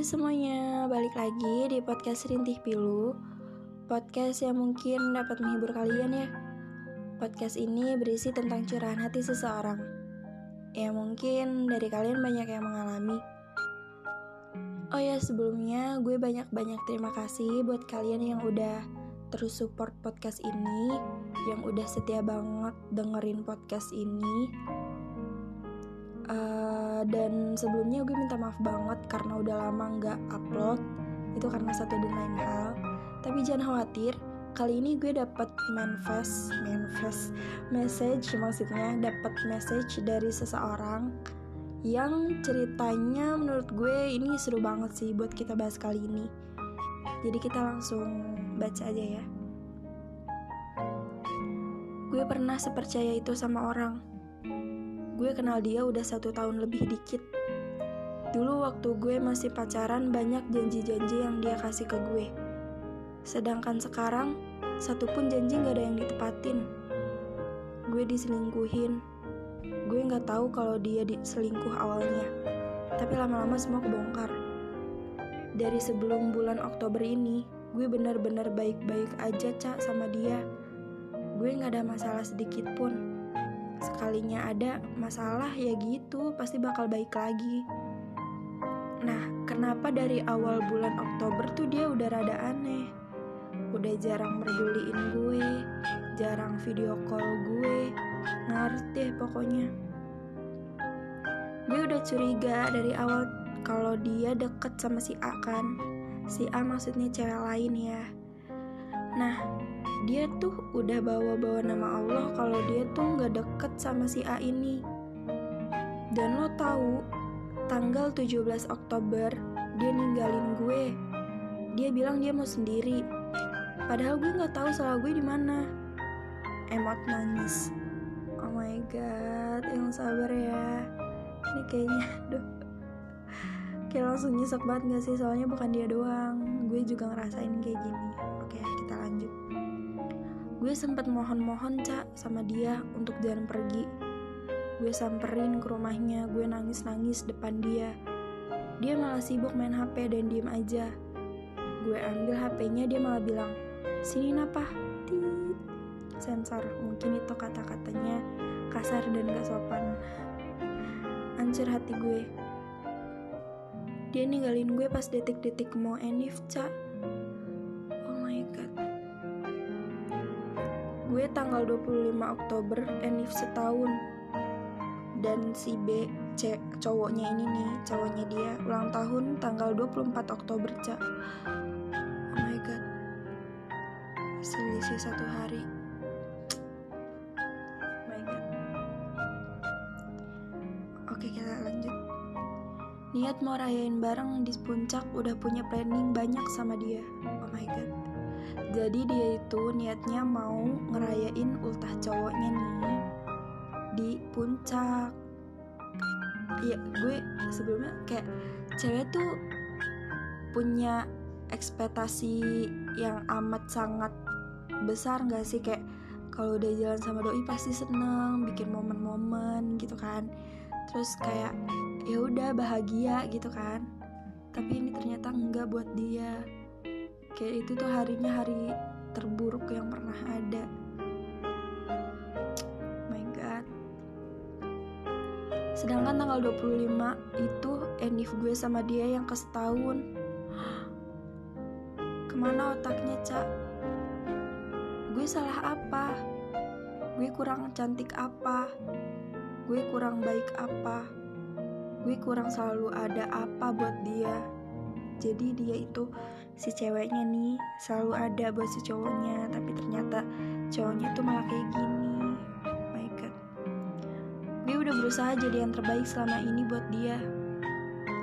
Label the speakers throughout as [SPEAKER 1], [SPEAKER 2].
[SPEAKER 1] Semuanya, balik lagi di podcast Rintih Pilu. Podcast yang mungkin dapat menghibur kalian ya. Podcast ini berisi tentang curahan hati seseorang. Ya mungkin dari kalian banyak yang mengalami. Oh ya sebelumnya gue banyak-banyak terima kasih buat kalian yang udah terus support podcast ini Yang udah setia banget dengerin podcast ini Uh, dan sebelumnya gue minta maaf banget karena udah lama nggak upload. Itu karena satu dan lain hal. Tapi jangan khawatir kali ini gue dapat manifest manifest message maksudnya dapat message dari seseorang yang ceritanya menurut gue ini seru banget sih buat kita bahas kali ini. Jadi kita langsung baca aja ya. Gue pernah sepercaya itu sama orang Gue kenal dia udah satu tahun lebih dikit. Dulu waktu gue masih pacaran banyak janji-janji yang dia kasih ke gue. Sedangkan sekarang, satu pun janji gak ada yang ditepatin. Gue diselingkuhin. Gue gak tahu kalau dia diselingkuh awalnya. Tapi lama-lama semua kebongkar. Dari sebelum bulan Oktober ini, gue bener-bener baik-baik aja, Cak, sama dia. Gue gak ada masalah sedikit pun sekalinya ada masalah ya gitu pasti bakal baik lagi. Nah kenapa dari awal bulan Oktober tuh dia udah rada aneh? Udah jarang merduliin gue jarang video call gue ngerti pokoknya. Gue udah curiga dari awal kalau dia deket sama si A kan. Si A maksudnya cewek lain ya. Nah dia tuh udah bawa-bawa nama Allah kalau dia tuh nggak deket sama si A ini. Dan lo tahu, tanggal 17 Oktober dia ninggalin gue. Dia bilang dia mau sendiri. Padahal gue nggak tahu salah gue di mana. Emot nangis. Oh my god, yang sabar ya. Ini kayaknya, aduh. Kayak langsung nyesek banget gak sih? Soalnya bukan dia doang. Gue juga ngerasain kayak gini. Oke, kita lanjut. Gue sempet mohon-mohon cak sama dia untuk jangan pergi. Gue samperin ke rumahnya, gue nangis-nangis depan dia. Dia malah sibuk main HP dan diem aja. Gue ambil HP-nya, dia malah bilang, Sini napa? Tit. Sensor, mungkin itu kata-katanya kasar dan gak sopan. Ancur hati gue. Dia ninggalin gue pas detik-detik mau enif, cak gue tanggal 25 Oktober enif setahun. Dan si B C cowoknya ini nih cowoknya dia ulang tahun tanggal 24 Oktober cak oh my god. Selisih satu hari. Oh my god. Oke kita lanjut. Niat mau rayain bareng di puncak udah punya planning banyak sama dia. Oh my god jadi dia itu niatnya mau ngerayain ultah cowoknya nih di puncak. Ya gue sebelumnya kayak cewek tuh punya ekspektasi yang amat sangat besar gak sih? Kayak kalau udah jalan sama doi pasti seneng bikin momen-momen gitu kan. Terus kayak ya udah bahagia gitu kan. Tapi ini ternyata enggak buat dia kayak itu tuh harinya hari terburuk yang pernah ada. My god. Sedangkan tanggal 25 itu enif gue sama dia yang ke setahun ke mana otaknya cak gue salah apa? Gue kurang cantik apa? Gue kurang baik apa? Gue kurang selalu ada apa buat dia jadi dia itu si ceweknya nih selalu ada buat si cowoknya tapi ternyata cowoknya tuh malah kayak gini. My god. Gue udah berusaha jadi yang terbaik selama ini buat dia.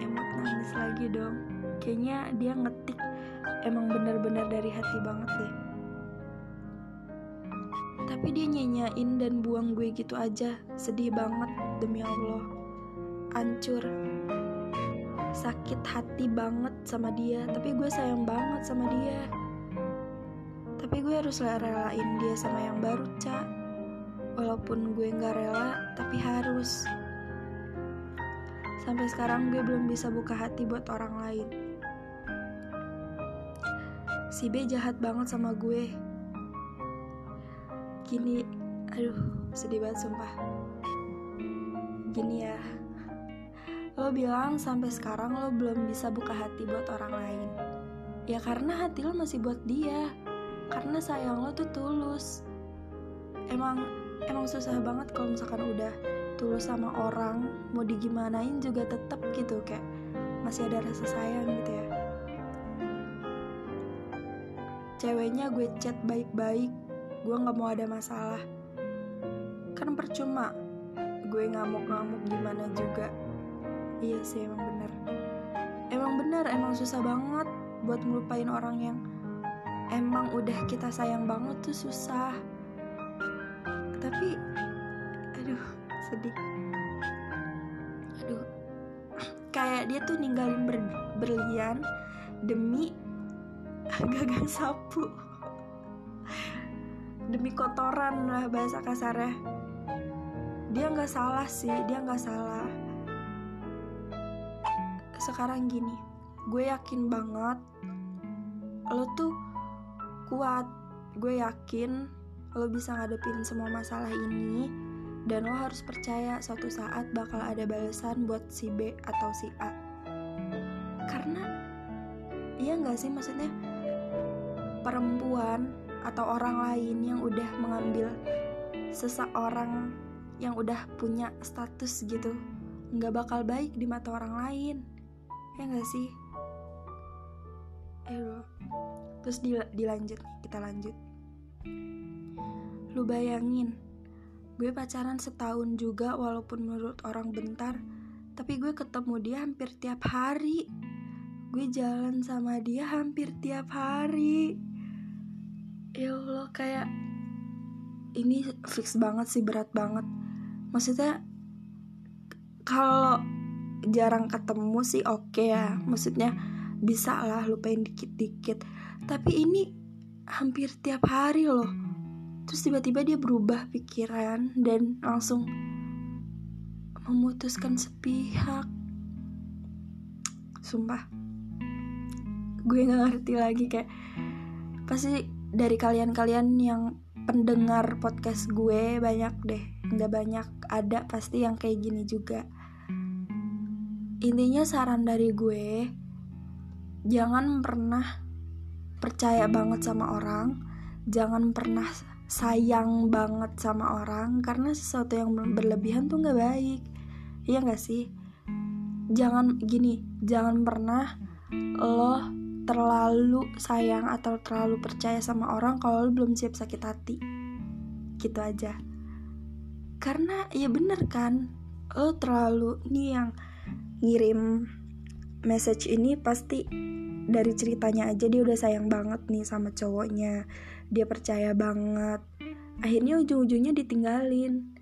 [SPEAKER 1] Emot nangis lagi dong. Kayaknya dia ngetik emang bener-bener dari hati banget deh. Tapi dia nyanyain dan buang gue gitu aja. Sedih banget demi Allah. Hancur sakit hati banget sama dia tapi gue sayang banget sama dia. Tapi gue harus relain dia sama yang baru cak walaupun gue nggak rela tapi harus. Sampai sekarang gue belum bisa buka hati buat orang lain. Si B jahat banget sama gue. Gini aduh sedih banget sumpah. Gini ya lo bilang sampai sekarang lo belum bisa buka hati buat orang lain. Ya karena hati lo masih buat dia. Karena sayang lo tuh tulus. Emang emang susah banget kalau misalkan udah tulus sama orang mau digimanain juga tetep gitu kayak masih ada rasa sayang gitu ya. Ceweknya gue chat baik-baik gue nggak mau ada masalah. Kan percuma gue ngamuk-ngamuk gimana juga iya sih emang bener. Emang bener emang susah banget buat ngelupain orang yang emang udah kita sayang banget tuh susah. Tapi aduh sedih. Aduh. Kayak dia tuh ninggalin ber berlian demi gagang sapu. Demi kotoran lah bahasa kasarnya. Dia nggak salah sih dia nggak salah sekarang gini gue yakin banget lo tuh kuat gue yakin lo bisa ngadepin semua masalah ini dan lo harus percaya suatu saat bakal ada balasan buat si B atau si A. Karena iya nggak sih maksudnya? Perempuan atau orang lain yang udah mengambil seseorang yang udah punya status gitu nggak bakal baik di mata orang lain ya nggak sih? Eh terus dil dilanjut kita lanjut. Lu bayangin gue pacaran setahun juga walaupun menurut orang bentar tapi gue ketemu dia hampir tiap hari. Gue jalan sama dia hampir tiap hari. Ya Allah kayak ini fix banget sih berat banget. Maksudnya kalau jarang ketemu sih oke okay ya maksudnya bisa lah lupain dikit-dikit. Tapi ini hampir tiap hari loh. Terus tiba-tiba dia berubah pikiran dan langsung memutuskan sepihak. Sumpah. Gue nggak ngerti lagi kayak pasti dari kalian-kalian yang pendengar podcast gue banyak deh. Nggak banyak ada pasti yang kayak gini juga intinya saran dari gue jangan pernah percaya banget sama orang jangan pernah sayang banget sama orang karena sesuatu yang berlebihan tuh nggak baik. Iya nggak sih? Jangan gini jangan pernah lo terlalu sayang atau terlalu percaya sama orang kalau lo belum siap sakit hati. Gitu aja. Karena ya bener kan lo terlalu nih yang ngirim message ini pasti dari ceritanya aja dia udah sayang banget nih sama cowoknya. Dia percaya banget. Akhirnya ujung-ujungnya ditinggalin.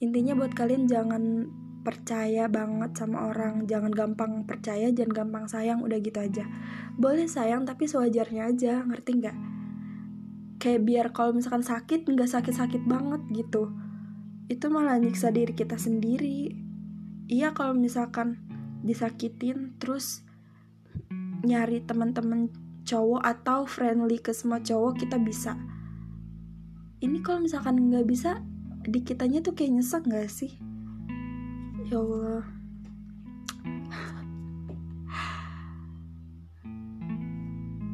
[SPEAKER 1] Intinya buat kalian jangan percaya banget sama orang. Jangan gampang percaya jangan gampang sayang. Udah gitu aja. Boleh sayang tapi sewajarnya aja. Ngerti nggak? Kayak biar kalau misalkan sakit nggak sakit-sakit banget gitu. Itu malah nyiksa diri kita sendiri iya kalau misalkan disakitin terus nyari teman-teman cowok atau friendly ke semua cowok kita bisa. Ini kalau misalkan nggak bisa di kitanya tuh kayak nyesek nggak sih? Ya Allah.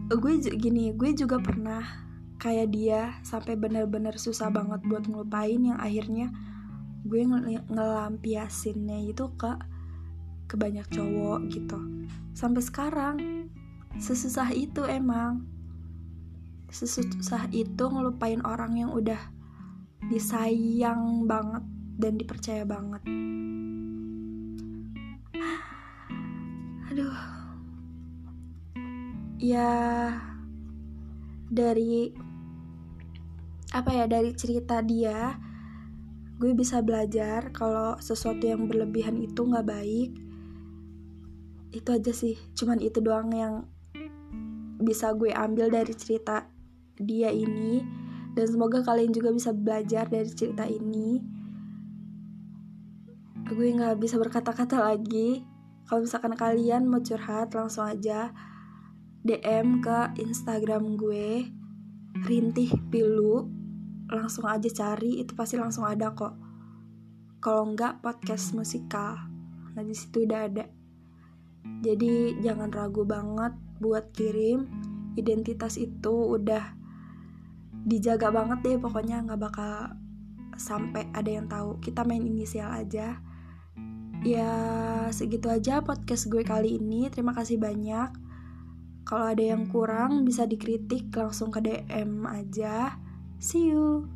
[SPEAKER 1] Gue gini gue juga pernah kayak dia sampai bener-bener susah banget buat ngelupain yang akhirnya gue ng ngelampiasinnya itu ke ke banyak cowok gitu. Sampai sekarang sesusah itu emang. Sesusah itu ngelupain orang yang udah disayang banget dan dipercaya banget. Aduh. Ya dari apa ya dari cerita dia gue bisa belajar kalau sesuatu yang berlebihan itu nggak baik. Itu aja sih. Cuman itu doang yang bisa gue ambil dari cerita dia ini. Dan semoga kalian juga bisa belajar dari cerita ini. Gue nggak bisa berkata-kata lagi. Kalau misalkan kalian mau curhat langsung aja DM ke Instagram gue Rintih Pilu langsung aja cari itu pasti langsung ada kok. Kalau enggak podcast musikal nah di situ udah ada. Jadi jangan ragu banget buat kirim. Identitas itu udah dijaga banget deh pokoknya nggak bakal sampai ada yang tahu. Kita main inisial aja. Ya segitu aja podcast gue kali ini. Terima kasih banyak. Kalau ada yang kurang bisa dikritik langsung ke DM aja see you